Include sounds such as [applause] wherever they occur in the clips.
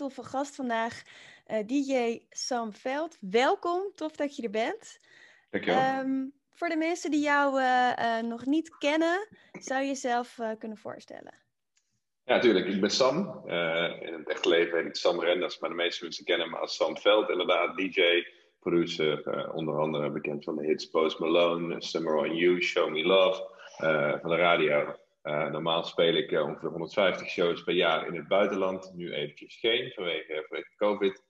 Toffe gast vandaag, uh, eh, DJ Sam Veld. Welkom, tof dat je er bent. Dankjewel. Um, voor de mensen die jou uh, uh, nog niet kennen, zou je jezelf kunnen voorstellen? Ja, natuurlijk. Ik ben Sam. in het echte leven heet ik Sam Renders, maar de meeste mensen kennen me als Sam Veld. Inderdaad, DJ, producer, onder andere bekend van de hits Post Malone, Summer on You, Show Me Love, van de radio. Uh, normaal speel ik uh, ongeveer 150 shows per jaar in het buitenland. Nu eventjes geen, vanwege, vanwege COVID.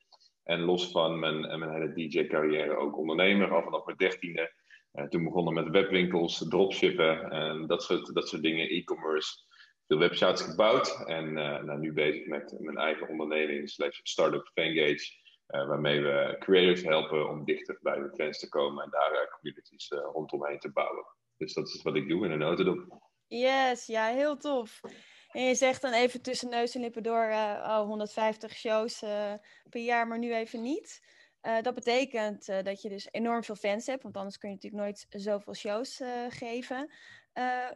En los van mijn, mijn hele DJ-carrière ook ondernemer, al vanaf mijn dertiende. Uh, toen begonnen met webwinkels, dropshippen en dat soort, dat soort dingen, e-commerce. Veel websites gebouwd en nou, nu bezig met mijn eigen onderneming, slash startup Fangage. waarmee we creators helpen om dichter bij de fans te komen en daar communities rondomheen te bouwen. Dus dat is wat ik doe in een notendop. Yes, ja, heel tof. En je zegt dan even tussen neus en lippen door, uh, oh, 150 shows uh, per jaar, maar nu even niet. Uh, dat betekent dat je dus enorm veel fans hebt, want anders kun je natuurlijk nooit zoveel shows geven.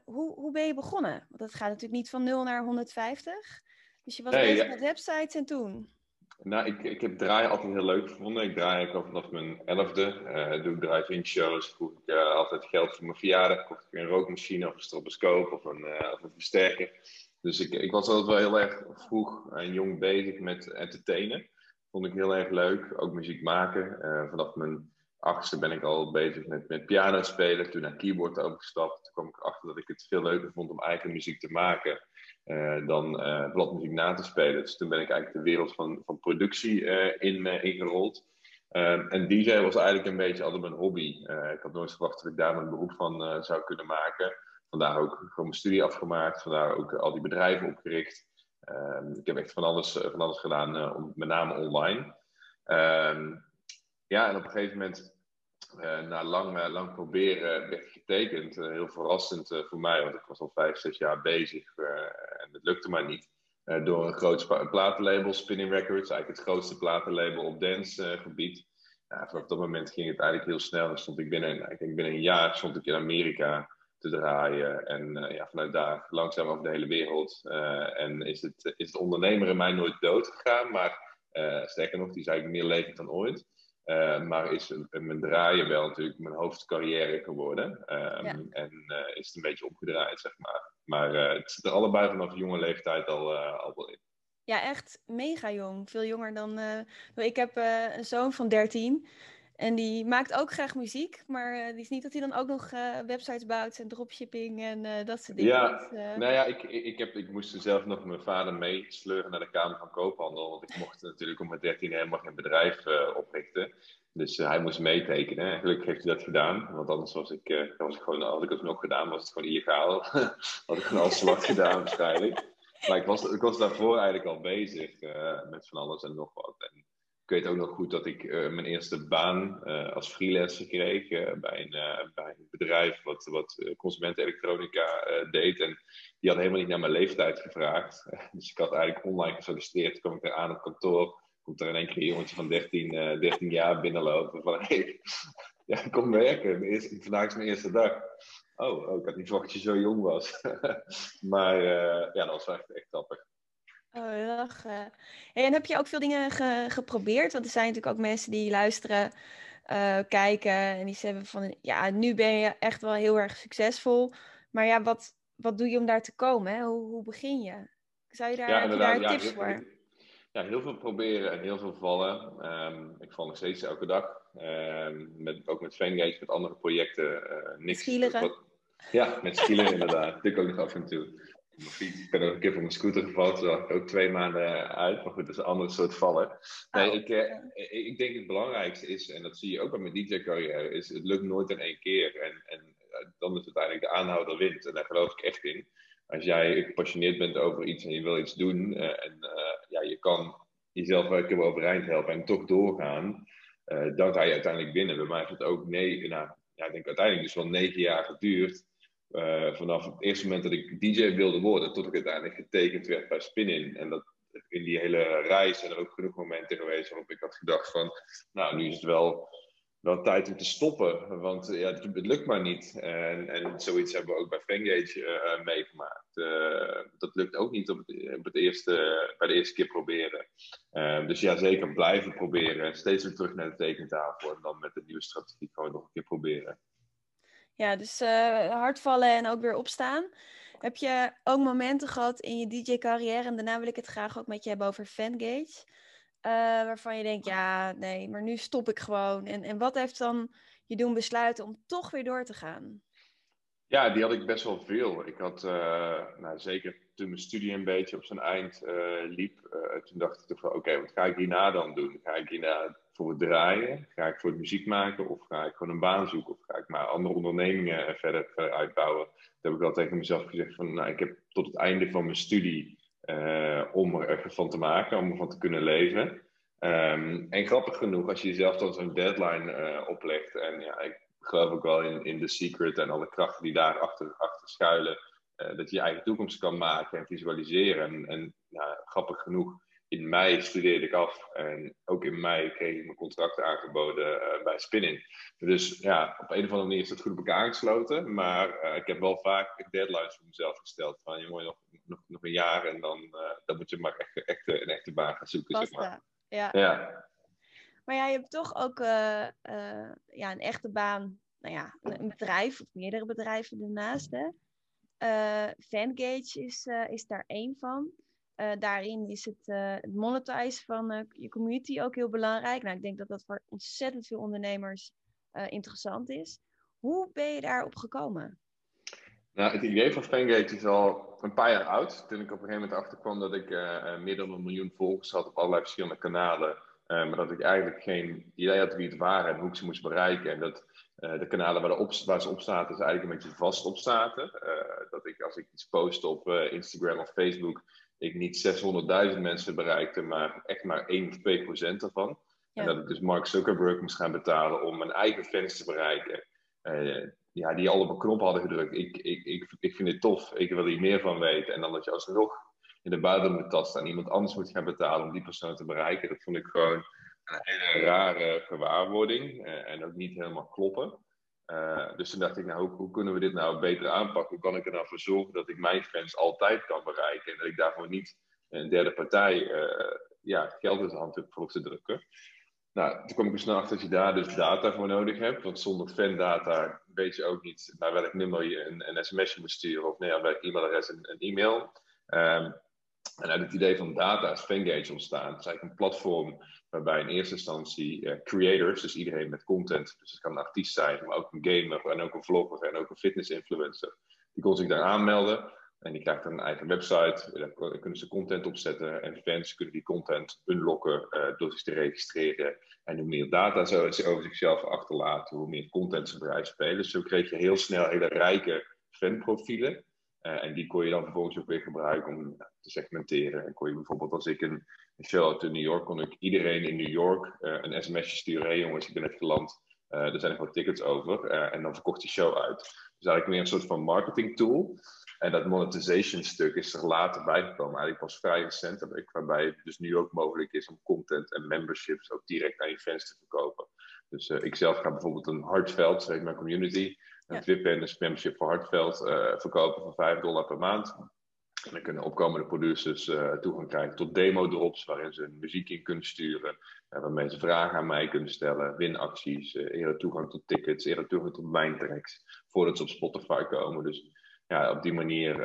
hoe, hoe ben je begonnen? Want dat gaat natuurlijk niet van 0 naar 150. Dus je was nee, bezig met websites en toen. Nou, ik, ik heb draaien altijd heel leuk gevonden. Ik draai al vanaf mijn elfde. Uh, doe ik drive-in shows. Vroeg ik uh, altijd geld voor mijn verjaardag. Kocht ik een rookmachine of een stroboscoop of een, uh, of een versterker. Dus ik, ik was altijd wel heel erg vroeg en jong bezig met entertainen. Vond ik heel erg leuk. Ook muziek maken. vanaf mijn achtste ben ik al bezig met, met piano spelen. Toen naar keyboard overgestapt. Toen kwam ik erachter dat ik het veel leuker vond om eigen muziek te maken. Uh, dan uh, bladmuziek na te spelen. Dus toen ben ik eigenlijk de wereld van, van productie uh, in, ingerold. Ehm, en DJ was eigenlijk een beetje altijd mijn hobby. ik had nooit verwacht dat ik daar mijn beroep van zou kunnen maken. Vandaar ook gewoon mijn studie afgemaakt. Vandaar ook al die bedrijven opgericht. Ehm, ik heb echt van alles, van alles gedaan, om, met name online. Ehm, ja, en op een gegeven moment na lang, lang proberen getekend. Uh, heel verrassend voor mij, want ik was al vijf, zes jaar bezig en het lukte maar niet. door een groot platenlabel, Spinning Records, eigenlijk het grootste platenlabel op dancegebied. vanaf dat moment ging het eigenlijk heel snel. Dan stond ik binnen, ik denk een jaar stond ik in Amerika te draaien. En ja, vanuit daar langzaam over de hele wereld. en is het, is het ondernemer in mij nooit dood gegaan, maar sterker nog, die is eigenlijk meer levend dan ooit. Uh, maar is mijn draaien wel natuurlijk mijn hoofdcarrière geworden. Um, En uh, is het een beetje opgedraaid, zeg maar. Maar uh, het zit er allebei vanaf jonge leeftijd al, al wel in. Ja, echt mega jong. Veel jonger dan... ik heb een zoon van 13. En die maakt ook graag muziek, maar uh, die is niet dat hij dan ook nog uh, websites bouwt en dropshipping en uh, dat soort dingen. Ja, nou ja, ik, ik, heb, ik moest zelf nog mijn vader meesleuren naar de Kamer van Koophandel, want ik mocht natuurlijk om mijn 13 helemaal geen bedrijf oprichten. Dus hij moest meetekenen en gelukkig heeft hij dat gedaan, want anders was ik, was ik gewoon, had ik het nog gedaan, was het gewoon illegaal. [laughs] had ik gewoon al zwart gedaan waarschijnlijk. Maar ik was, ik was daarvoor eigenlijk al bezig met van alles en nog wat. En, ik weet ook nog goed dat ik uh, mijn eerste baan uh, als freelancer kreeg uh, bij, een, bij een bedrijf wat, wat consumentenelektronica deed. En die had helemaal niet naar mijn leeftijd gevraagd. [laughs] dus ik had eigenlijk online gesolliciteerd. Kwam ik aan het kantoor. Komt er in één keer een jongetje van 13, 13 jaar binnenlopen. Van [laughs] hey, ja, kom werken. Vandaag is mijn eerste dag. Oh, oh, ik had niet verwacht dat je zo jong was. [laughs] maar ja, dat was echt, echt grappig. Oh, lachen. Hey, en heb je ook veel dingen geprobeerd? Want er zijn natuurlijk ook mensen die luisteren, uh, kijken en die zeggen van, ja, nu ben je echt wel heel erg succesvol. Maar ja, wat, wat doe je om daar te komen? Hè? Hoe, hoe begin je? Zou je daar, ja, heb je daar tips voor? ja, heel veel proberen en heel veel vallen. Ehm, ik val nog steeds elke dag. Um, met, ook met Fangage, met andere projecten. Uh, niks, ja, met skileren inderdaad. [laughs] Dat ik ook nog af en toe. Ik ben ook een keer van mijn scooter gevallen, toen ik ook twee maanden uit. Maar goed, dat is een ander soort vallen. Nee, oh, ik, uh, ik denk het belangrijkste is, en dat zie je ook bij mijn DJ-carrière, is het lukt nooit in één keer. En, en uh, dan is uiteindelijk de aanhouder wint. En daar geloof ik echt in. Als jij gepassioneerd bent over iets en je wil iets doen, uh, en ja, je kan jezelf wel een keer overeind helpen en toch doorgaan, dan ga je uiteindelijk winnen. Bij mij heeft het ook nee, nou, ja, ik denk uiteindelijk dus wel negen jaar geduurd uh, vanaf het eerste moment dat ik DJ wilde worden, tot ik uiteindelijk getekend werd bij Spin-In. En dat, in die hele reis zijn er ook genoeg momenten geweest waarop ik had gedacht van, nou, nu is het wel, wel tijd om te stoppen, want ja, het, lukt maar niet. En, en zoiets hebben we ook bij Fangage uh, meegemaakt. Uh, dat lukt ook niet op het, op het eerste, bij de eerste keer proberen. dus ja, zeker blijven proberen. Steeds weer terug naar de tekentafel en dan met de nieuwe strategie gewoon nog een keer proberen. Ja, dus uh, hard vallen en ook weer opstaan. Heb je ook momenten gehad in je DJ-carrière, en daarna wil ik het graag ook met je hebben over Fangate, uh, waarvan je denkt, ja, nee, maar nu stop ik gewoon. En, en wat heeft dan je doen besluiten om toch weer door te gaan? Ja, die had ik best wel veel. Ik had, uh, nou, zeker toen mijn studie een beetje op zijn eind liep, toen dacht ik toch oké, wat ga ik hierna dan doen? Ga ik hierna voor het draaien? Ga ik voor het muziek maken? Of ga ik gewoon een baan zoeken? Of ga ik maar andere ondernemingen verder, verder uitbouwen? Toen heb ik wel tegen mezelf gezegd van, nou, ik heb tot het einde van mijn studie uh, om er van te maken, om ervan te kunnen leven. Um, en grappig genoeg, als je jezelf dan zo'n deadline uh, oplegt, en ja, ik geloof ook wel in, in The Secret en alle krachten die daar achter, schuilen, dat je je eigen toekomst kan maken en visualiseren. En, en nou, grappig genoeg in mei studeerde ik af en ook in mei kreeg ik mijn contract aangeboden uh, bij Spinning. Dus ja, op een of andere manier is het goed op elkaar aangesloten. Maar uh, ik heb wel vaak deadlines voor mezelf gesteld. Van je moet nog, nog, nog een jaar en dan, uh, dan moet je maar echt, echt een echte baan gaan zoeken. zeg maar. ja. ja. Maar ja, je hebt toch ook ja, een echte baan, nou ja, een bedrijf of meerdere bedrijven ernaast. Hè? Fangage is, is daar één van. Uh, daarin is het, uh, het monetizen van uh, je community ook heel belangrijk. Nou, ik denk dat dat voor ontzettend veel ondernemers interessant is. Hoe ben je daarop gekomen? Nou, het idee van Fangate is al een paar jaar oud. Toen ik op een gegeven moment achterkwam dat ik meer dan een miljoen volgers had op allerlei verschillende kanalen. maar dat ik eigenlijk geen idee had wie het waren en hoe ik ze moest bereiken. En dat de kanalen waar, op, waar, ze op zaten, is eigenlijk een beetje vast op zaten. dat ik als ik iets post op Instagram of Facebook ik niet 600.000 mensen bereikte, maar echt maar 1 of 2 procent ervan. En dat ik dus Mark Zuckerberg moest gaan betalen om mijn eigen fans te bereiken. Uh, ja, die al op een knop hadden gedrukt. Ik, ik, ik, ik vind dit tof, ik wil hier meer van weten. En dan dat je alsnog in de buiten moet tasten en iemand anders moet gaan betalen om die persoon te bereiken. Dat vond ik gewoon een hele rare gewaarwording. Uh, en ook niet helemaal kloppen. Uh, dus toen dacht ik, nou, hoe, hoe, kunnen we dit nou beter aanpakken? Hoe kan ik er nou voor zorgen dat ik mijn fans altijd kan bereiken en dat ik daarvoor niet een derde partij uh, ja, geld in de hand heb te drukken? Nou, toen kwam ik er snel achter dat je daar dus data voor nodig hebt. Want zonder fandata weet je ook niet naar welk nummer je een, een sms'je moet sturen of nee, aan welk e-mailadres een, een e-mail. Um, en uit het idee van data is Fangage ontstaan. Het is eigenlijk een platform waarbij in eerste instantie uh, creators, dus iedereen met content, dus het kan een artiest zijn, maar ook een gamer en ook een vlogger en ook een fitness influencer, die kon zich daar aanmelden. En die krijgt dan een eigen website, daar kunnen ze content opzetten en fans kunnen die content unlocken uh, door zich te registreren. En hoe meer data ze over zichzelf achterlaten, hoe meer content ze eruit spelen. Dus zo kreeg je heel snel hele rijke fanprofielen. Uh, en die kon je dan vervolgens ook weer gebruiken om te segmenteren. En kon je bijvoorbeeld als ik een, een show uit New York, kon ik iedereen in New York uh, een sms'je sturen. Jongens, ik ben net geland. Uh, er zijn nog wat tickets over. en dan verkocht die show uit. Dus eigenlijk meer een soort van marketing tool. En dat monetization stuk is er later bijgekomen. Eigenlijk pas vrij recent. Waarbij het dus nu ook mogelijk is om content en memberships ook direct aan je fans te verkopen. Dus ik zelf ga bijvoorbeeld een Hartveld, zeg mijn community een VIP en een membership voor Hartveld uh, verkopen voor 5 dollar per maand. En dan kunnen opkomende producers uh, toegang krijgen tot demo-drops waarin ze hun muziek in kunnen sturen. Uh, waarmee ze vragen aan mij kunnen stellen, winacties, eerder toegang tot tickets, eerder toegang tot tracks voordat ze op Spotify komen. Dus ja, op die manier,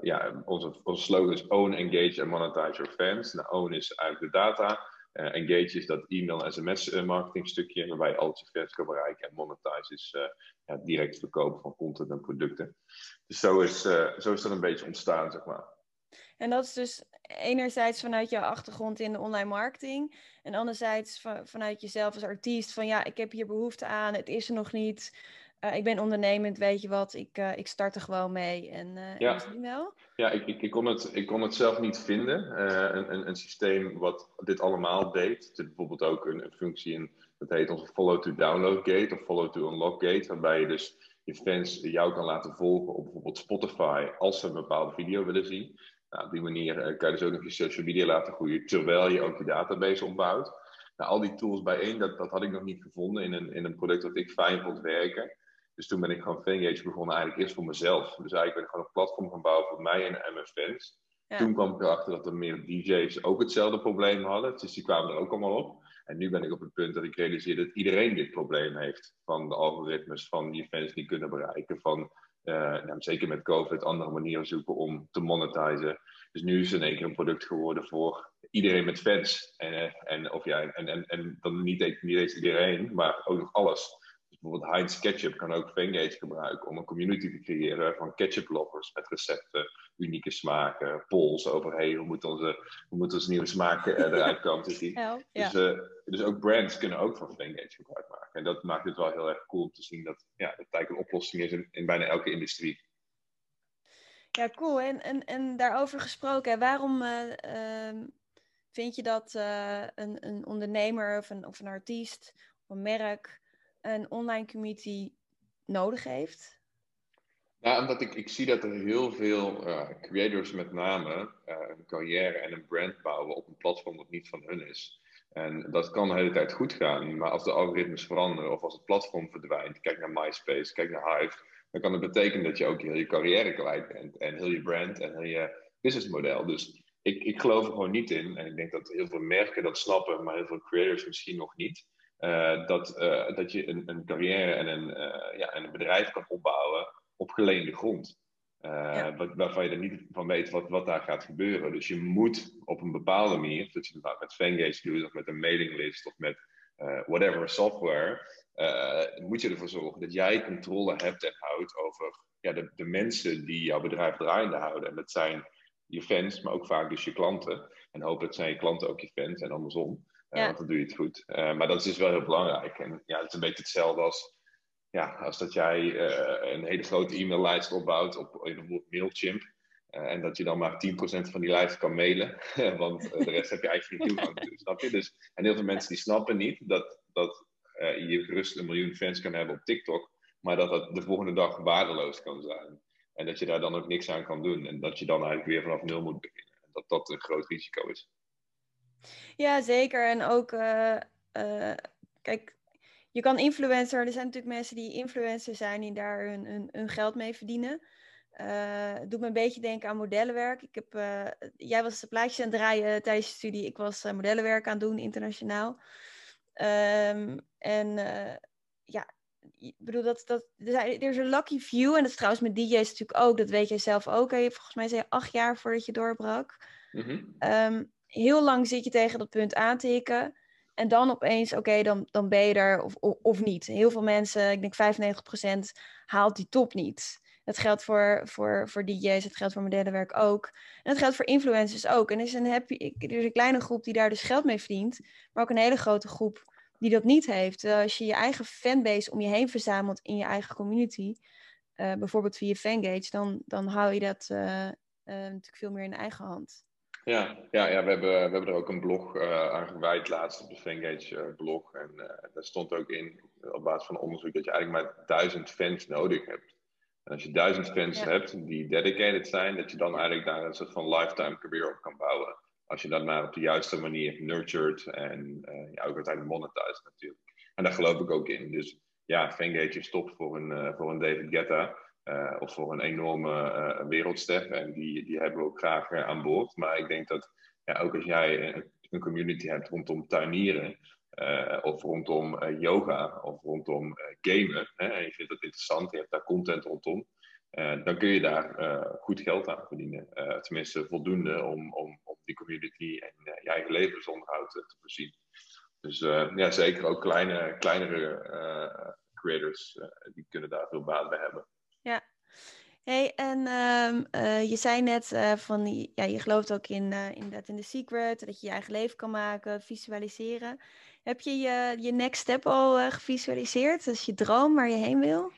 ja, onze, onze slogan is Own, Engage and Monetize Your Fans. Nou, own is eigenlijk de data. Engage is dat e-mail en sms marketing stukje, waarbij je al je kan bereiken. En monetize is ja, direct verkopen van content en producten. Dus zo is, zo is dat een beetje ontstaan, zeg maar. En dat is dus enerzijds vanuit jouw achtergrond in de online marketing. En anderzijds vanuit jezelf als artiest. Van ja, ik heb hier behoefte aan, het is er nog niet. Uh, ik ben ondernemend, weet je wat, ik, uh, ik start er gewoon mee. En, uh, ja, en wel? ja ik, ik, ik, kon het, ik kon het zelf niet vinden. een, een, een systeem wat dit allemaal deed. Er zit bijvoorbeeld ook een, een functie in, dat heet onze follow-to-download gate of follow-to-unlock gate. Waarbij je dus je fans jou kan laten volgen op bijvoorbeeld Spotify als ze een bepaalde video willen zien. Nou, op die manier kan je dus ook nog je social media laten groeien, terwijl je ook je database opbouwt. Nou, al die tools bijeen, dat, dat had ik nog niet gevonden in een, in een product dat ik fijn vond werken. Dus toen ben ik gewoon Fangage begonnen, eigenlijk eerst voor mezelf. Dus eigenlijk ben ik gewoon een platform gaan bouwen voor mij en, mijn fans. Toen kwam ik erachter dat er meer DJ's ook hetzelfde probleem hadden. Dus die kwamen er ook allemaal op. En nu ben ik op het punt dat ik realiseer dat iedereen dit probleem heeft. Van de algoritmes, van die fans die kunnen bereiken, van uh, nou, zeker met COVID andere manieren zoeken om te monetizen. Dus nu is het in één keer een product geworden voor iedereen met fans. En, eh, en, of ja, en, en, en dan niet, niet eens iedereen, maar ook nog alles. Bijvoorbeeld Heinz Ketchup kan ook Fangate gebruiken om een community te creëren van ketchup lovers met recepten, unieke smaken, polls over hey, hoe moet onze, hoe moet onze nieuwe smaak eh, eruit komen te zien. Dus, uh, dus ook brands kunnen ook van Fangate gebruik maken. En dat maakt het wel heel erg cool om te zien dat ja, dat eigenlijk een oplossing is in, in bijna elke industrie. Ja, cool. En, en, en daarover gesproken, waarom uh, uh, vind je dat uh, een, een ondernemer of een, of een artiest of een merk een online community nodig heeft? Nou, omdat ik, ik zie dat er heel veel creators met name een carrière en een brand bouwen op een platform dat niet van hun is. En dat kan de hele tijd goed gaan, maar als de algoritmes veranderen of als het platform verdwijnt, kijk naar MySpace, kijk naar Hive, dan kan het betekenen dat je ook heel je carrière kwijt bent en heel je brand en heel je businessmodel. Dus ik, ik geloof er gewoon niet in, en ik denk dat heel veel merken dat snappen, maar heel veel creators misschien nog niet, uh, dat, uh, dat je een, een carrière en een, uh, ja, en een bedrijf kan opbouwen op geleende grond. Ja. waarvan je er niet van weet wat, wat daar gaat gebeuren. Dus je moet op een bepaalde manier, dat je het met Fangage doet, of met een mailinglist, of met whatever software, moet je ervoor zorgen dat jij controle hebt en houdt over ja, de, de mensen die jouw bedrijf draaiende houden. En dat zijn je fans, maar ook vaak dus je klanten. En hopelijk zijn je klanten ook je fans en andersom. Uh, Want dan doe je het goed. Uh, maar dat is dus wel heel belangrijk. En ja, het is een beetje hetzelfde als, ja, als dat jij een hele grote e-maillijst opbouwt op bijvoorbeeld Mailchimp. en dat je dan maar 10% van die lijst kan mailen. [laughs] want de rest heb je eigenlijk geen toegang toe. Snap je? Dus, en heel veel mensen die snappen niet dat, dat je gerust een miljoen fans kan hebben op TikTok, maar dat dat de volgende dag waardeloos kan zijn. En dat je daar dan ook niks aan kan doen. En dat je dan eigenlijk weer vanaf nul moet beginnen. En dat dat een groot risico is. Ja, zeker. En ook, uh, uh, kijk, je kan influencer, er zijn natuurlijk mensen die influencer zijn die daar hun, hun, hun geld mee verdienen. Uh, het doet me een beetje denken aan modellenwerk. Ik heb, jij was plaatjes aan het draaien tijdens je studie. Ik was modellenwerk aan het doen, internationaal. Um, en ja, ik bedoel, dat, dat, er is een lucky view. En dat is trouwens met DJ's natuurlijk ook. Dat weet jij zelf ook. Hè? Volgens mij zei je acht jaar voordat je doorbrak. Mm -hmm. um, heel lang zit je tegen dat punt aan te hikken. En dan opeens, oké, dan, dan ben je er of, of, niet. Heel veel mensen, ik denk 95%, haalt die top niet. Dat geldt voor, voor, voor DJ's, het geldt voor modellenwerk ook. En dat geldt voor influencers ook. En er is, een happy, er een kleine groep die daar dus geld mee verdient, maar ook een hele grote groep die dat niet heeft. Als je je eigen fanbase om je heen verzamelt in je eigen community, uh, bijvoorbeeld via Fangage, dan, dan hou je dat uh, natuurlijk veel meer in eigen hand. Ja, ja, ja we, hebben, we hebben er ook een blog aan gewijd laatst op de Fangage blog. En daar stond ook in, op basis van onderzoek, dat je eigenlijk maar duizend fans nodig hebt. En als je duizend fans ja. hebt die dedicated zijn, dat je dan eigenlijk daar een soort van lifetime career op kan bouwen. Als je dat maar op de juiste manier nurtured en ja, ook uiteindelijk monetized natuurlijk. En daar geloof ik ook in. Dus ja, Fangate is top voor een, voor een David Guetta. Uh, of voor een enorme wereldster. En die, die hebben we ook graag aan boord. Maar ik denk dat ja, ook als jij een, een community hebt rondom tuinieren. of rondom yoga. Of rondom gamen. Hè, en je vindt dat interessant. Je hebt daar content rondom. dan kun je daar goed geld aan verdienen. tenminste, voldoende om, om, om die community en je eigen levensonderhoud te voorzien. Dus ja, zeker ook kleine, kleinere creators, die kunnen daar veel baat bij hebben. Ja, Hey, en ehm, eh, je zei net uh, van, ja, je gelooft ook in, uh, inderdaad in de secret, dat je je eigen leven kan maken, visualiseren. Heb je je, je next step al gevisualiseerd? Is je droom waar je heen wil?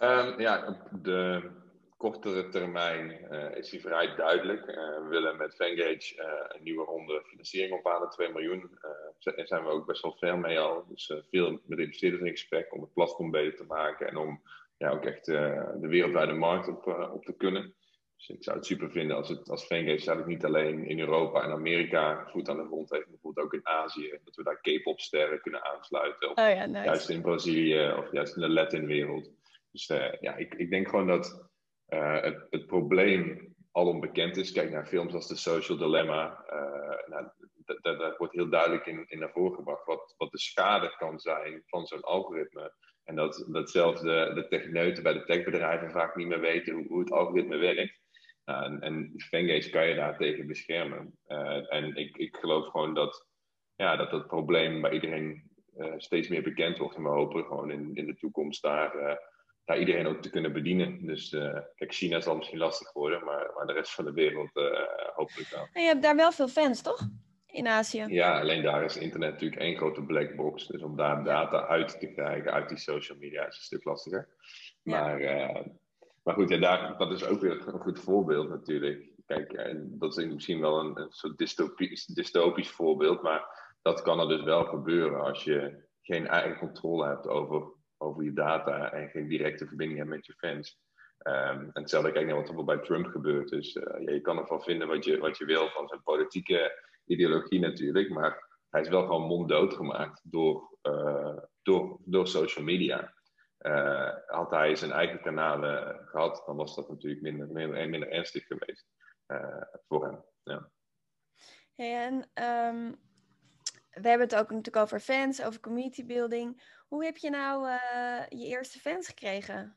Um, ja, de kortere termijn is die vrij duidelijk. we willen met Vengage een nieuwe ronde financiering ophalen, 2 miljoen. daar zijn we ook best wel ver mee al. Dus veel met investeerders in gesprek om het platform beter te maken en om ja, ook echt uh, de wereldwijde markt op, uh, op te kunnen. Dus ik zou het super vinden als het als Fangame niet alleen in Europa en Amerika voet aan de grond heeft, maar bijvoorbeeld ook in Azië. Dat we daar K-pop sterren kunnen aansluiten. Of oh ja, nice. Juist in Brazilië of juist in de Latin-wereld. Dus uh, ja, ik, ik denk gewoon dat het, het probleem al onbekend is. Kijk naar films als The Social Dilemma. nou, daar wordt heel duidelijk in, in naar voren gebracht wat, wat de schade kan zijn van zo'n algoritme. En dat, dat zelfs de, de techneuten bij de techbedrijven vaak niet meer weten hoe, het algoritme werkt. En, en kan je daar tegen beschermen. Uh, en ik, ik geloof gewoon dat, ja, dat dat probleem bij iedereen uh, steeds meer bekend wordt. En we hopen gewoon in, in de toekomst daar, daar iedereen ook te kunnen bedienen. Dus kijk, China zal misschien lastig worden, maar, maar de rest van de wereld hopelijk wel. En je hebt daar wel veel fans, toch? In Azië. Ja, alleen daar is internet natuurlijk één grote black box. Dus om daar data uit te krijgen uit die social media is een stuk lastiger. Maar, uh, maar goed, ja, daar, dat is ook weer een goed voorbeeld natuurlijk. Kijk, en eh, dat is misschien wel een, een soort dystopisch, dystopisch voorbeeld, maar dat kan er dus wel gebeuren als je geen eigen controle hebt over, over je data en geen directe verbinding hebt met je fans. Um, en hetzelfde kijk naar wat er bij Trump gebeurt. Dus uh, ja, je kan ervan vinden wat je, wat je wil van zijn politieke ideologie natuurlijk, maar hij is wel gewoon monddood gemaakt door, uh, door, door social media. Uh, had hij zijn eigen kanalen gehad, dan was dat natuurlijk minder, minder, minder ernstig geweest uh, voor hem. Ja. Hey, en um, we hebben het ook natuurlijk over fans, over community building. Hoe heb je nou je eerste fans gekregen?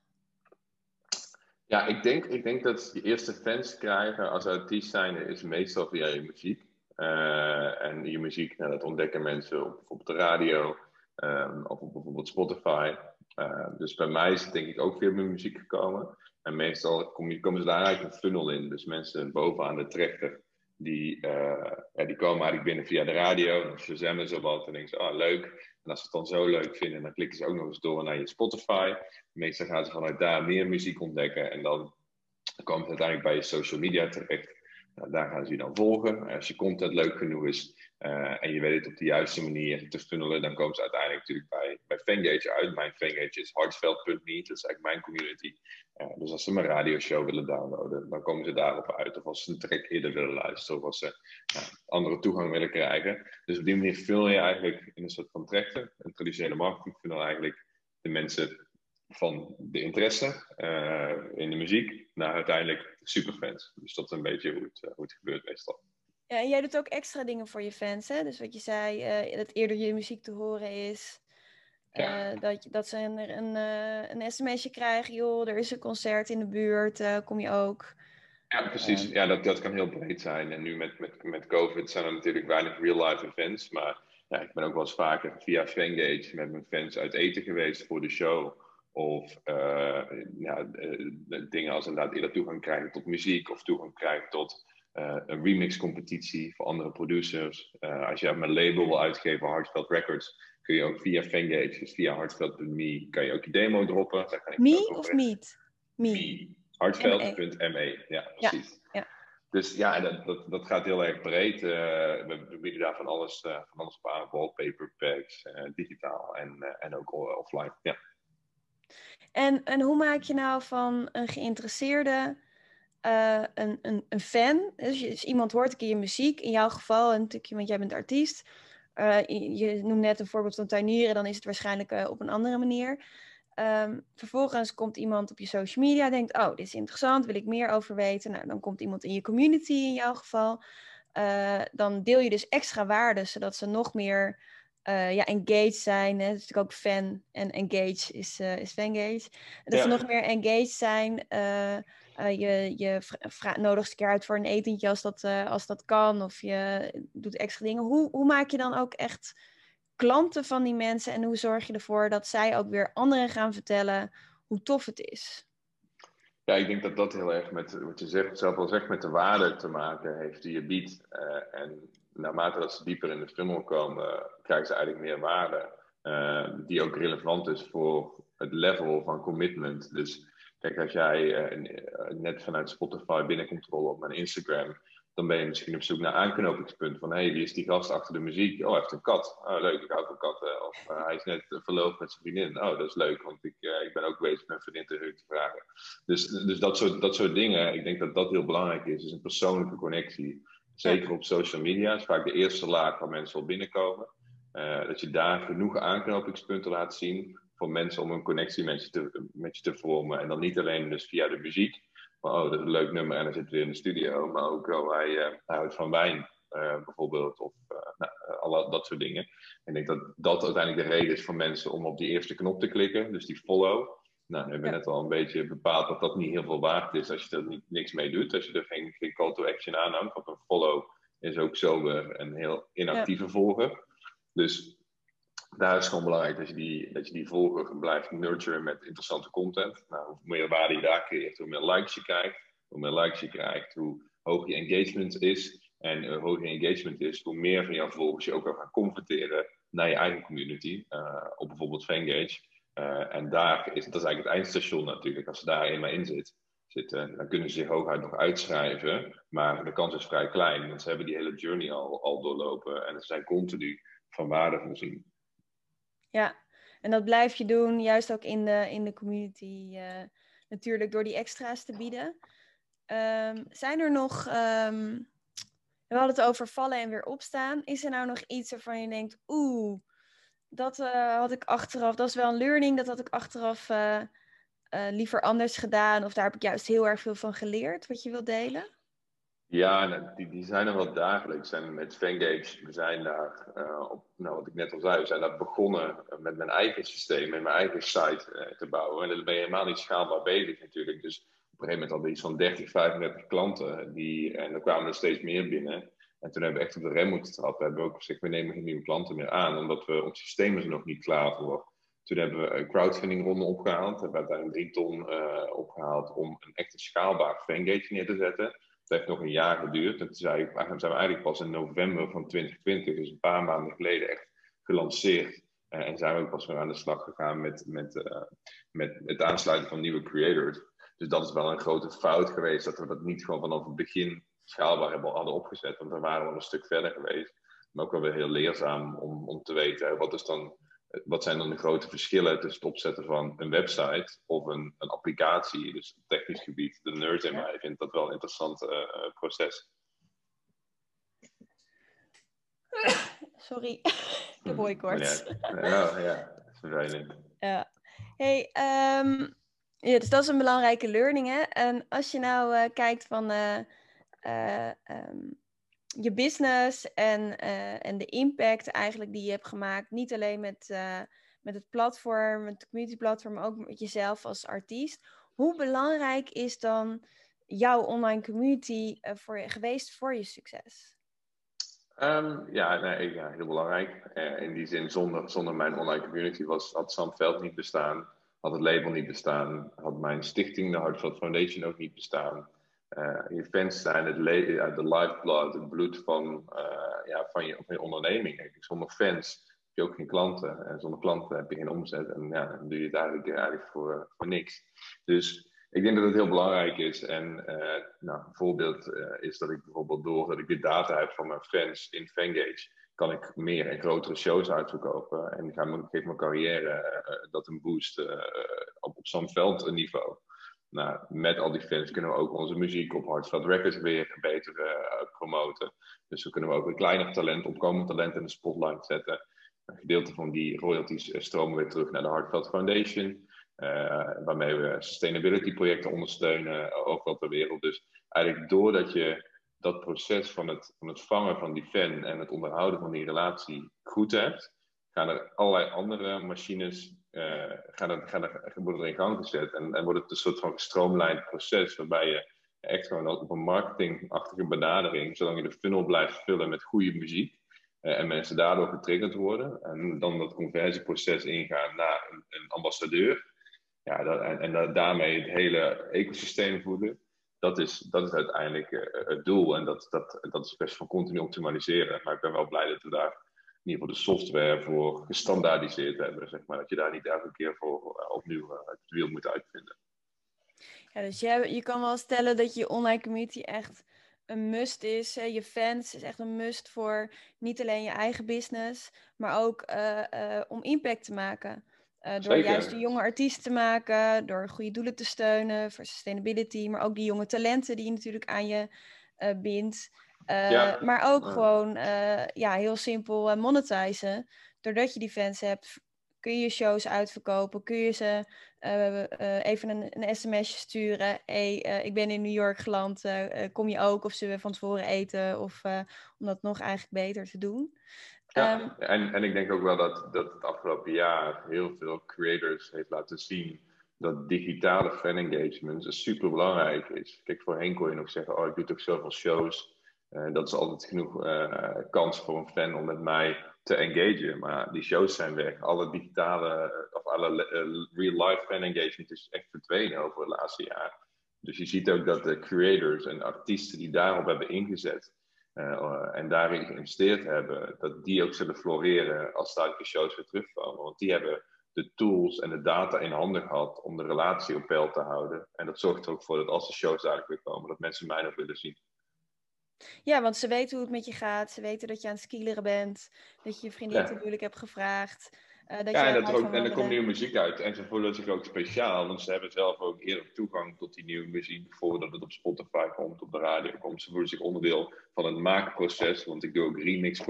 Ja, ik denk, ik denk dat je eerste fans krijgen als artiest zijn is meestal via je muziek. Uh, en je muziek, nou, dat ontdekken mensen op bijvoorbeeld de radio um, of op bijvoorbeeld Spotify. Uh, dus bij mij is het denk ik ook via mijn muziek gekomen. En meestal je, komen ze daar eigenlijk een funnel in. Dus mensen bovenaan de trechter, die, uh, ja, die komen eigenlijk binnen via de radio. Dan verzamelen ze wat en denken ze, ah leuk. En als ze het dan zo leuk vinden, dan klikken ze ook nog eens door naar je Spotify. Meestal gaan ze vanuit daar meer muziek ontdekken. En dan komen ze uiteindelijk bij je social media terecht. Nou, daar gaan ze je dan volgen. Als je content leuk genoeg is uh, en je weet het op de juiste manier te funnelen, dan komen ze uiteindelijk natuurlijk bij, bij uit. Mijn Fangage is hartveld.me, dat is eigenlijk mijn community. Uh, dus als ze mijn radioshow willen downloaden, dan komen ze daarop uit. Of als ze een track eerder willen luisteren, of als ze uh, andere toegang willen krijgen. Dus op die manier vul je eigenlijk in een soort van trechter, een traditionele marketing funnel eigenlijk de mensen van de interesse uh, in de muziek naar uiteindelijk superfans. Dus dat is een beetje hoe het, uh, hoe het gebeurt meestal. Ja, en jij doet ook extra dingen voor je fans, hè? Dus wat je zei, uh, dat eerder je muziek te horen is. Ja. dat, dat ze een, een, een sms'je krijgen, joh, er is een concert in de buurt, kom je ook. Ja, precies. ja, dat, dat kan heel breed zijn. En nu met, met, met COVID zijn er natuurlijk weinig real-life events. Maar ja, ik ben ook wel eens vaker via Fangage met mijn fans uit eten geweest voor de show. Of uh, ja, dingen als inderdaad eerder toegang krijgen tot muziek of toegang krijgen tot uh, een remix-competitie voor andere producers. Uh, als je mijn label wil uitgeven, Heartfelt Records, kun je ook via Fangage, dus via Heartfelt.me, kan je ook je demo droppen. Daar kan ik Me of Meet? Me. Me. Heartfelt.me, ja, precies. Ja, ja. Dus ja, dat, dat, dat gaat heel erg breed. we, we, bieden daar van alles, van alles op aan, wallpaper packs, digitaal en, en ook offline. Ja. En, en hoe maak je nou van een geïnteresseerde uh, een, een, een fan? Dus, dus iemand hoort een keer je muziek, in jouw geval, een stukje, want jij bent artiest. Uh, je, noemt net een voorbeeld van tuinieren, dan is het waarschijnlijk uh, op een andere manier. Um, vervolgens komt iemand op je social media, denkt, oh, dit is interessant, wil ik meer over weten. Nou, dan komt iemand in je community in jouw geval. dan deel je dus extra waarde, zodat ze nog meer uh, ja, engaged zijn. Hè? Dus ook fan en engage is, uh, is fangage. Dat ja. ze nog meer engaged zijn. Uh, je je nodigt een keer uit voor een etentje als dat, als dat kan. Of je doet extra dingen. Hoe, hoe maak je dan ook echt klanten van die mensen? En hoe zorg je ervoor dat zij ook weer anderen gaan vertellen hoe tof het is? Ja, ik denk dat dat heel erg met wat je zegt, zelf al zegt, met de waarde te maken heeft die je biedt. en naarmate dat ze dieper in de funnel komen, krijgen ze eigenlijk meer waarde. Uh, die ook relevant is voor het level van commitment. Dus kijk, als jij uh, net vanuit Spotify binnenkomt rollen op mijn Instagram, dan ben je misschien op zoek naar aanknopingspunten. Van hey, wie is die gast achter de muziek? Oh, hij heeft een kat. Oh, leuk, ik hou van katten. Of hij is net verloofd met zijn vriendin. Oh, dat is leuk, want ik, ik ben ook bezig mijn vriendin te, te vragen. Dus, dus dat, soort, dat soort dingen, ik denk dat dat heel belangrijk is. Dus een persoonlijke connectie. Zeker op social media is vaak de eerste laag waar mensen al binnenkomen. Uh, dat je daar genoeg aanknopingspunten laat zien voor mensen om een connectie met je, te, met je te vormen. En dan niet alleen dus via de muziek, maar oh, dat is een leuk nummer en dan zit weer in de studio. Maar ook, oh, hij, hij houdt van wijn uh, bijvoorbeeld, of nou, alle, dat soort dingen. Ik denk dat dat uiteindelijk de reden is voor mensen om op die eerste knop te klikken, dus die follow. Nou, we hebben ja. net al een beetje bepaald dat dat niet heel veel waard is als je er niet, niks mee doet. Als je er geen, geen call to action aanhangt. Want een follow is ook zo weer een heel inactieve ja. volger. Dus daar is het gewoon belangrijk dat je die, dat je die volger blijft nurturen met interessante content. Nou, hoe meer waarde je daar creëert, hoe meer likes je krijgt. Hoe meer likes je krijgt, hoe hoog je engagement is. En hoe hoger je engagement is, hoe meer van jouw volgers je ook kan gaan converteren naar je eigen community. Uh, op bijvoorbeeld Fangage. Uh, en daar is, dat is eigenlijk het eindstation natuurlijk. Als ze daar eenmaal in zit, zitten, dan kunnen ze zich hooguit nog uitschrijven. Maar de kans is vrij klein, want ze hebben die hele journey al, al doorlopen. En ze zijn continu van waarde voorzien. Ja, en dat blijf je doen, juist ook in de, in de community. Uh, natuurlijk door die extra's te bieden. Um, zijn er nog... Um, we hadden het over vallen en weer opstaan. Is er nou nog iets waarvan je denkt... Oeh, dat uh, had ik achteraf, dat is wel een learning, dat had ik achteraf uh, uh, liever anders gedaan. Of daar heb ik juist heel erg veel van geleerd, wat je wilt delen. Ja, nou, die, die zijn er wel dagelijks. zijn met Fangage, we zijn daar, op, nou, wat ik net al zei, we zijn daar begonnen met mijn eigen systeem, met mijn eigen site te bouwen. En dan ben je helemaal niet schaalbaar bezig natuurlijk. Dus op een gegeven moment hadden we iets van 30, 35 klanten. Die, en er kwamen er steeds meer binnen. En toen hebben we echt op de rem moeten trappen. Hebben we ook gezegd, we nemen geen nieuwe klanten meer aan, omdat we, ons systeem is er nog niet klaar voor. Toen hebben we een crowdfunding ronde opgehaald. Hebben we uiteindelijk drie ton uh, opgehaald om een echt schaalbaar fangate neer te zetten. Dat heeft nog een jaar geduurd. En toen zijn we eigenlijk pas in november van 2020, dus een paar maanden geleden, echt gelanceerd. Uh, en zijn we ook pas weer aan de slag gegaan met, met, uh, met het aansluiten van nieuwe creators. Dus dat is wel een grote fout geweest, dat we dat niet gewoon vanaf het begin schaalbaar hebben, hadden opgezet. Want dan waren we een stuk verder geweest. Maar ook wel weer heel leerzaam om, om te weten wat, is dan, wat zijn dan de grote verschillen tussen het opzetten van een website of een, een applicatie. Dus op technisch gebied, de nerd in mij vindt dat wel een interessant uh, proces. [laughs] Sorry, [laughs] de boycott. Ja, ja, vervelend. Ja. Hey, um, ja, dus dat is een belangrijke learning. Hè? En als je nou uh, kijkt van. Uh, um, je business en, uh, en de impact eigenlijk die je hebt gemaakt. Niet alleen met, uh, met het platform, met het community platform, maar ook met jezelf als artiest. Hoe belangrijk is dan jouw online community voor geweest voor je succes? Um, ja, nee, ja, heel belangrijk. in die zin, zonder, zonder mijn online community was, had Sam Veld niet bestaan. Had het label niet bestaan. Had mijn stichting, de Hartveld Foundation, ook niet bestaan. Uh, je fans zijn het uh, de lifeblood, het bloed van, uh, ja, van, je, onderneming. Zonder fans heb je ook geen klanten. En zonder klanten heb je geen omzet. En ja, dan doe je het eigenlijk, eigenlijk voor, voor niks. Dus ik denk dat het heel belangrijk is. En nou, een voorbeeld is dat ik bijvoorbeeld door dat ik de data heb van mijn fans in Fangage, kan ik meer en grotere shows uitverkopen. En ga, geef mijn carrière dat een boost op, op zo'n veldniveau. Nou, met al die fans kunnen we ook onze muziek op Hardfeld Records weer beter uh, promoten. Dus dan kunnen we ook een kleiner talent, opkomend talent in de spotlight zetten. Een gedeelte van die royalties uh, stromen weer terug naar de Hardfeld Foundation. Uh, waarmee we sustainability projecten ondersteunen overal ter wereld. Dus eigenlijk doordat je dat proces van het, van het vangen van die fan en het onderhouden van die relatie goed hebt, gaan er allerlei andere machines uh, gaan er, gaan er, in gang gezet. En, en wordt het een soort van gestroomlijnd proces waarbij je echt gewoon op een marketingachtige benadering, zolang je de funnel blijft vullen met goede muziek uh, en mensen daardoor getriggerd worden en dan dat conversieproces ingaan naar een, een ambassadeur. Ja, dat, en, en daarmee het hele ecosysteem voeden dat is, dat is uiteindelijk uh, het doel. En dat, dat, dat is best van continu optimaliseren. Maar ik ben wel blij dat we daar in ieder geval de software voor gestandaardiseerd hebben. Zeg maar. Dat je daar niet elke keer voor uh, opnieuw uh, het wiel moet uitvinden. Ja, dus je, je kan wel stellen dat je online community echt een must is. Je fans is echt een must voor niet alleen je eigen business, maar ook om impact te maken. Uh, door juist de jonge artiesten te maken, door goede doelen te steunen voor sustainability, maar ook die jonge talenten die je natuurlijk aan je bindt. Uh, Maar ook gewoon ja, heel simpel monetizen. Doordat je die fans hebt, kun je je shows uitverkopen, kun je ze even een, een sms'je sturen. hey, ik ben in New York geland, kom je ook? Of zullen we van tevoren eten? Of om dat nog eigenlijk beter te doen. Ja, ehm, en, en ik denk ook wel dat, dat het afgelopen jaar heel veel creators heeft laten zien dat digitale fan engagement super belangrijk is. Kijk, voorheen kon je nog zeggen, oh ik doe toch zoveel shows. Uh, dat is altijd genoeg uh, kans voor een fan om met mij te engagen. Maar die shows zijn weg. Alle digitale, of alle real-life fan engagement is echt verdwenen over het laatste jaar. Dus je ziet ook dat de creators en artiesten die daarop hebben ingezet, en daarin geïnvesteerd hebben, dat die ook zullen floreren als de shows weer terugkomen. Want die hebben de tools en de data in handen gehad om de relatie op peil te houden. En dat zorgt er ook voor dat als de shows eigenlijk weer komen, dat mensen mij nog willen zien. Ja, want ze weten hoe het met je gaat. Ze weten dat je aan het skileren bent. Dat je je vriendin ja. te heb gevraagd. Uh, dat ja, en, dat ook, en er komt nieuwe muziek uit. En ze voelen zich ook speciaal, want ze hebben zelf ook eerder toegang tot die nieuwe muziek voordat het op Spotify komt, op de radio komt. Ze voelen zich onderdeel van het maakproces, want ik doe ook remix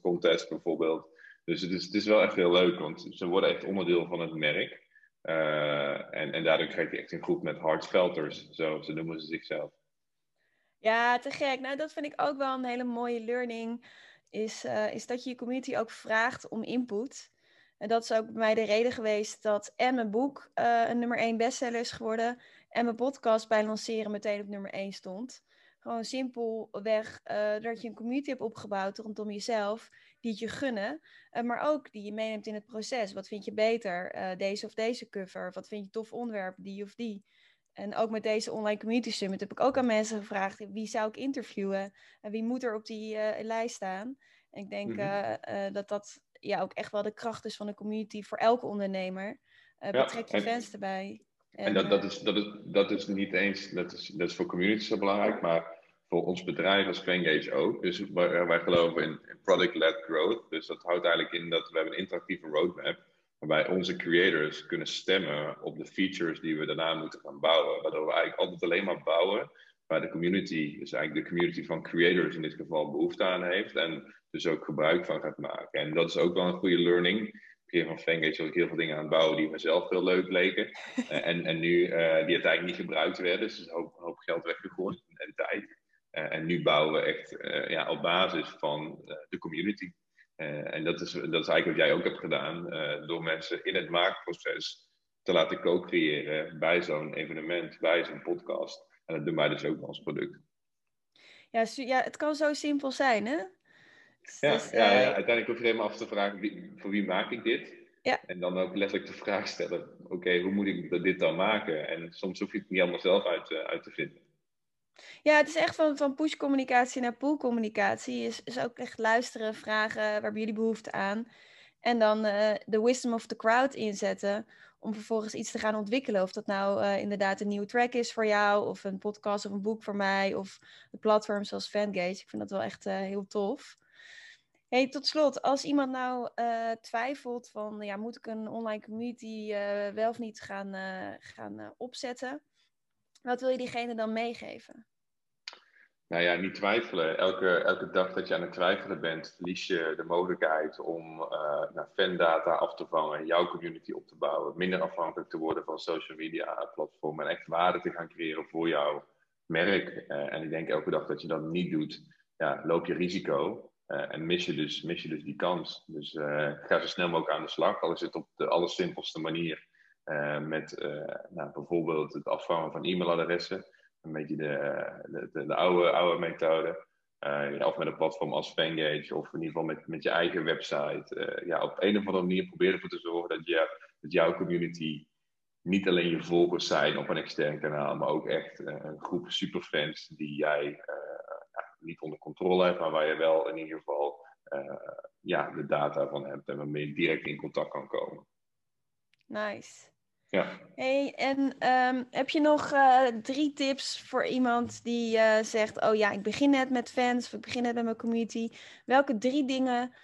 contest bijvoorbeeld. Dus het is, het is wel echt heel leuk, want ze worden echt onderdeel van het merk. Uh, en, en daardoor krijg je echt een groep met hardfelters, zo ze noemen ze zichzelf. Ja, te gek. Nou, dat vind ik ook wel een hele mooie learning. Is, uh, is dat je je community ook vraagt om input. En dat is ook bij mij de reden geweest dat en mijn boek uh, een nummer 1 bestseller is geworden. En mijn podcast bij lanceren meteen op nummer 1 stond. Gewoon simpelweg uh, dat je een community hebt opgebouwd rondom jezelf. Die het je gunnen. Maar ook die je meeneemt in het proces. Wat vind je beter? deze of deze cover? Wat vind je tof onderwerp? Die of die? En ook met deze online community summit heb ik ook aan mensen gevraagd. Wie zou ik interviewen? En wie moet er op die lijst staan? En ik denk mm -hmm. dat dat ja, ook echt wel de kracht is van de community voor elke ondernemer. Betrek je fans erbij. En, en dat, dat, is, dat, is, dat is niet eens, dat is, dat is voor communities zo belangrijk, maar voor ons bedrijf als Fangage ook. Dus wij, wij geloven in, product-led growth. Dus dat houdt eigenlijk in dat we hebben een interactieve roadmap waarbij onze creators kunnen stemmen op de features die we daarna moeten gaan bouwen. Waardoor we eigenlijk altijd alleen maar bouwen waar de community, dus eigenlijk de community van creators in dit geval, behoefte aan heeft. En dus ook gebruik van gaat maken. En dat is ook wel een goede learning. Keer van Fangage was ik heel veel dingen aan het bouwen die mezelf heel leuk leken. [laughs] Eh, en, en nu, uh, die uiteindelijk niet gebruikt werden. Dus een hoop, hoop geld weggegooid en tijd. Uh, en nu bouwen we echt ja, op basis van de community. En dat is, dat is eigenlijk wat jij ook hebt gedaan. door mensen in het maakproces te laten co-creëren bij zo'n evenement, bij zo'n podcast. En dat doen wij dus ook als product. Ja, ja, het kan zo simpel zijn, hè? Ja, dus, ja, ja, uiteindelijk hoef je helemaal af te vragen, wie, voor wie maak ik dit? Ja. En dan ook letterlijk de vraag stellen, oké, hoe moet ik dit dan maken? En soms hoef je het niet allemaal zelf uit, uit te vinden. Ja, het is echt van, van push-communicatie naar pull-communicatie. Is, is ook echt luisteren, vragen, waar hebben jullie behoefte aan? En dan uh, de wisdom of the crowd inzetten om vervolgens iets te gaan ontwikkelen. Of dat nou uh, inderdaad een nieuwe track is voor jou, of een podcast of een boek voor mij, of een platform zoals Fangage. Ik vind dat wel echt uh, heel tof. Hey, tot slot, als iemand nou twijfelt van, ja, moet ik een online community wel of niet gaan, gaan opzetten? Wat wil je diegene dan meegeven? Nou ja, niet twijfelen. Elke, elke dag dat je aan het twijfelen bent, verlies je de mogelijkheid om uh, nou, fandata af te vangen, jouw community op te bouwen, minder afhankelijk te worden van social media platformen en echt waarde te gaan creëren voor jouw merk. Uh, en ik denk elke dag dat je dat niet doet, ja, loop je risico. en mis je, dus, mis je dus die kans. Dus ga zo snel mogelijk aan de slag. Al is het op de allersimpelste manier. met nou, bijvoorbeeld het afvangen van e-mailadressen. Een beetje de, de, de, oude, oude methode. Uh, of met een platform als Fangage, of in ieder geval met, met je eigen website. ja, op een of andere manier proberen ervoor te zorgen dat, je, dat jouw community niet alleen je volgers zijn op een extern kanaal, maar ook echt uh, een groep superfans die jij niet onder controle hebt, maar waar je wel in ieder geval ja, de data van hebt en waarmee je direct in contact kan komen. Nice. Ja. Hey, en um, heb je nog drie tips voor iemand die zegt: Oh ja, ik begin net met fans of ik begin net met mijn community? Welke drie dingen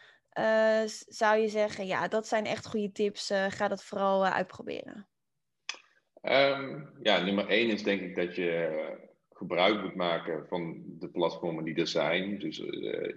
zou je zeggen? Ja, dat zijn echt goede tips. ga dat vooral uitproberen. Um, ja, nummer één is denk ik dat je gebruik moet maken van de platformen die er zijn. Dus,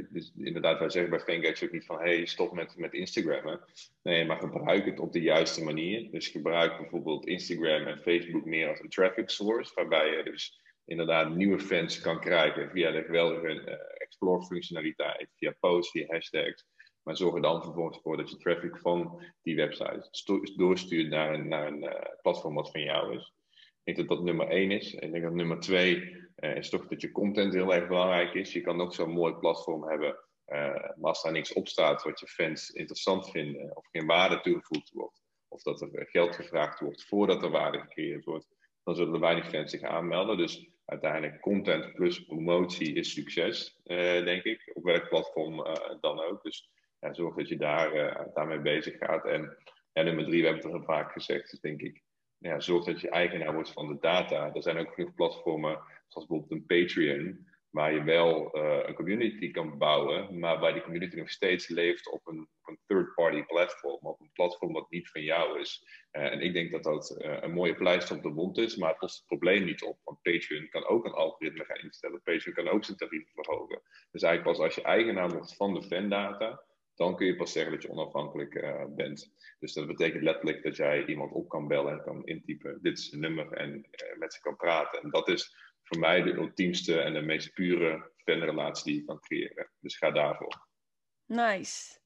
dus inderdaad, wij zeggen bij Fangage ook niet van hey, stop met, met Instagrammen. Nee, maar gebruik het op de juiste manier. Dus gebruik bijvoorbeeld Instagram en Facebook meer als een traffic source, waarbij je dus inderdaad nieuwe fans kan krijgen via de geweldige uh, explore functionaliteit, via posts, via hashtags. Maar zorg er dan vervolgens voor dat je traffic van die website doorstuurt naar een, naar een uh, platform wat van jou is. Denk dat dat nummer één is. Ik denk dat nummer twee uh, is toch dat je content heel erg belangrijk is. Je kan ook zo'n mooi platform hebben, uh, maar als daar niks op staat wat je fans interessant vinden, of geen waarde toegevoegd wordt, of dat er geld gevraagd wordt voordat er waarde gecreëerd wordt, dan zullen er weinig fans zich aanmelden. Dus uiteindelijk content plus promotie is succes, denk ik, op welk platform dan ook. Dus ja, zorg dat je daar, daarmee bezig gaat. En nummer drie, we hebben het al vaak gezegd, dus denk ik, ja, zorg dat je eigenaar wordt van de data. Er zijn ook genoeg platformen, zoals bijvoorbeeld een Patreon, waar je wel uh, een community kan bouwen, maar waar die community nog steeds leeft op een, een third-party platform, op een platform wat niet van jou is. Uh, en ik denk dat dat uh, een mooie pleister op de wond is, maar het lost het probleem niet op. Want Patreon kan ook een algoritme gaan instellen. Patreon kan ook zijn tarieven verhogen. Dus eigenlijk pas als je eigenaar wordt van de fandata, dan kun je pas zeggen dat je onafhankelijk uh, bent. Dus dat betekent letterlijk dat jij iemand op kan bellen en kan intypen, dit is een nummer, en uh, met ze kan praten. En dat is voor mij de ultiemste en de meest pure fanrelatie die je kan creëren. Dus ga daarvoor. Nice.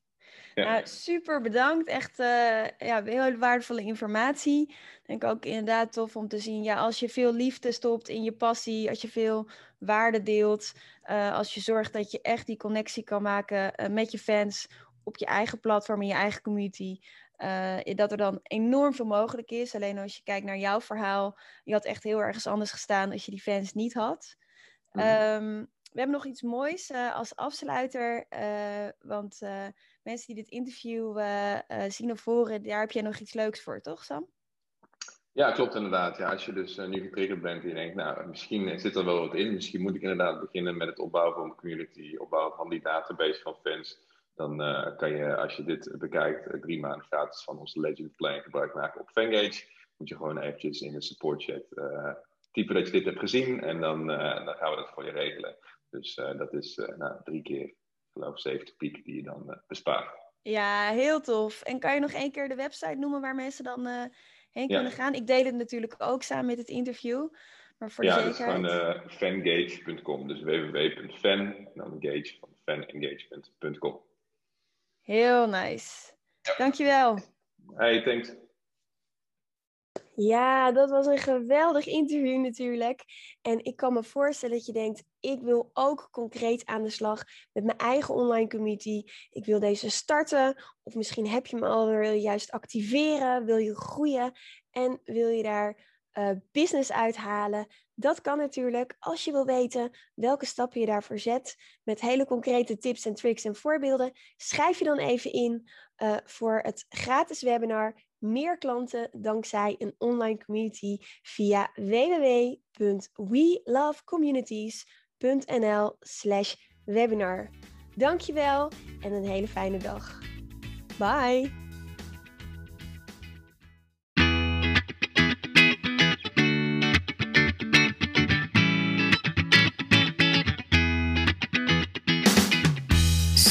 Ja. Nou, super bedankt. Echt uh, ja, heel waardevolle informatie. Ik denk ook inderdaad tof om te zien. Ja, als je veel liefde stopt in je passie, als je veel waarde deelt, uh, als je zorgt dat je echt die connectie kan maken uh, met je fans op je eigen platform, in je eigen community. dat er dan enorm veel mogelijk is. Alleen als je kijkt naar jouw verhaal, je had echt heel ergens anders gestaan als je die fans niet had. Mm. Um, we hebben nog iets moois uh, als afsluiter. Uh, want uh, mensen die dit interview zien of horen, daar heb jij nog iets leuks voor, toch Sam? Ja, klopt inderdaad. Ja, als je dus nu getriggerd bent en je denkt, nou, misschien zit er wel wat in. Misschien moet ik inderdaad beginnen met het opbouwen van een community, opbouwen van die database van fans. Dan kan je, als je dit bekijkt, drie maanden gratis van onze Legend Plan gebruik maken op Fangage. Moet je gewoon eventjes in de support chat typen dat je dit hebt gezien en dan, dan gaan we dat voor je regelen. Dus uh, dat is uh, nou, drie keer, geloof 70 piek die je dan uh, bespaart. Ja, heel tof. En kan je nog één keer de website noemen waar mensen dan heen ja. kunnen gaan? Ik deel het natuurlijk ook samen met het interview. Maar voor ja, de zekerheid... Dat is gewoon fangage.com. Dus www.fan en dan engage van fanengagement.com. Heel nice. Dankjewel. Hey, thanks. Ja, dat was een geweldig interview natuurlijk. En ik kan me voorstellen dat je denkt, ik wil ook concreet aan de slag met mijn eigen online community. Ik wil deze starten. Of misschien heb je me al, wil je juist activeren, wil je groeien en wil je daar uh, business uithalen. Dat kan natuurlijk als je wil weten welke stappen je daarvoor zet. Met hele concrete tips en tricks en voorbeelden. Schrijf je dan even in uh, voor het gratis webinar meer klanten dankzij een online community via www.welovecommunities.nl slash webinar. Dankjewel en een hele fijne dag. Bye!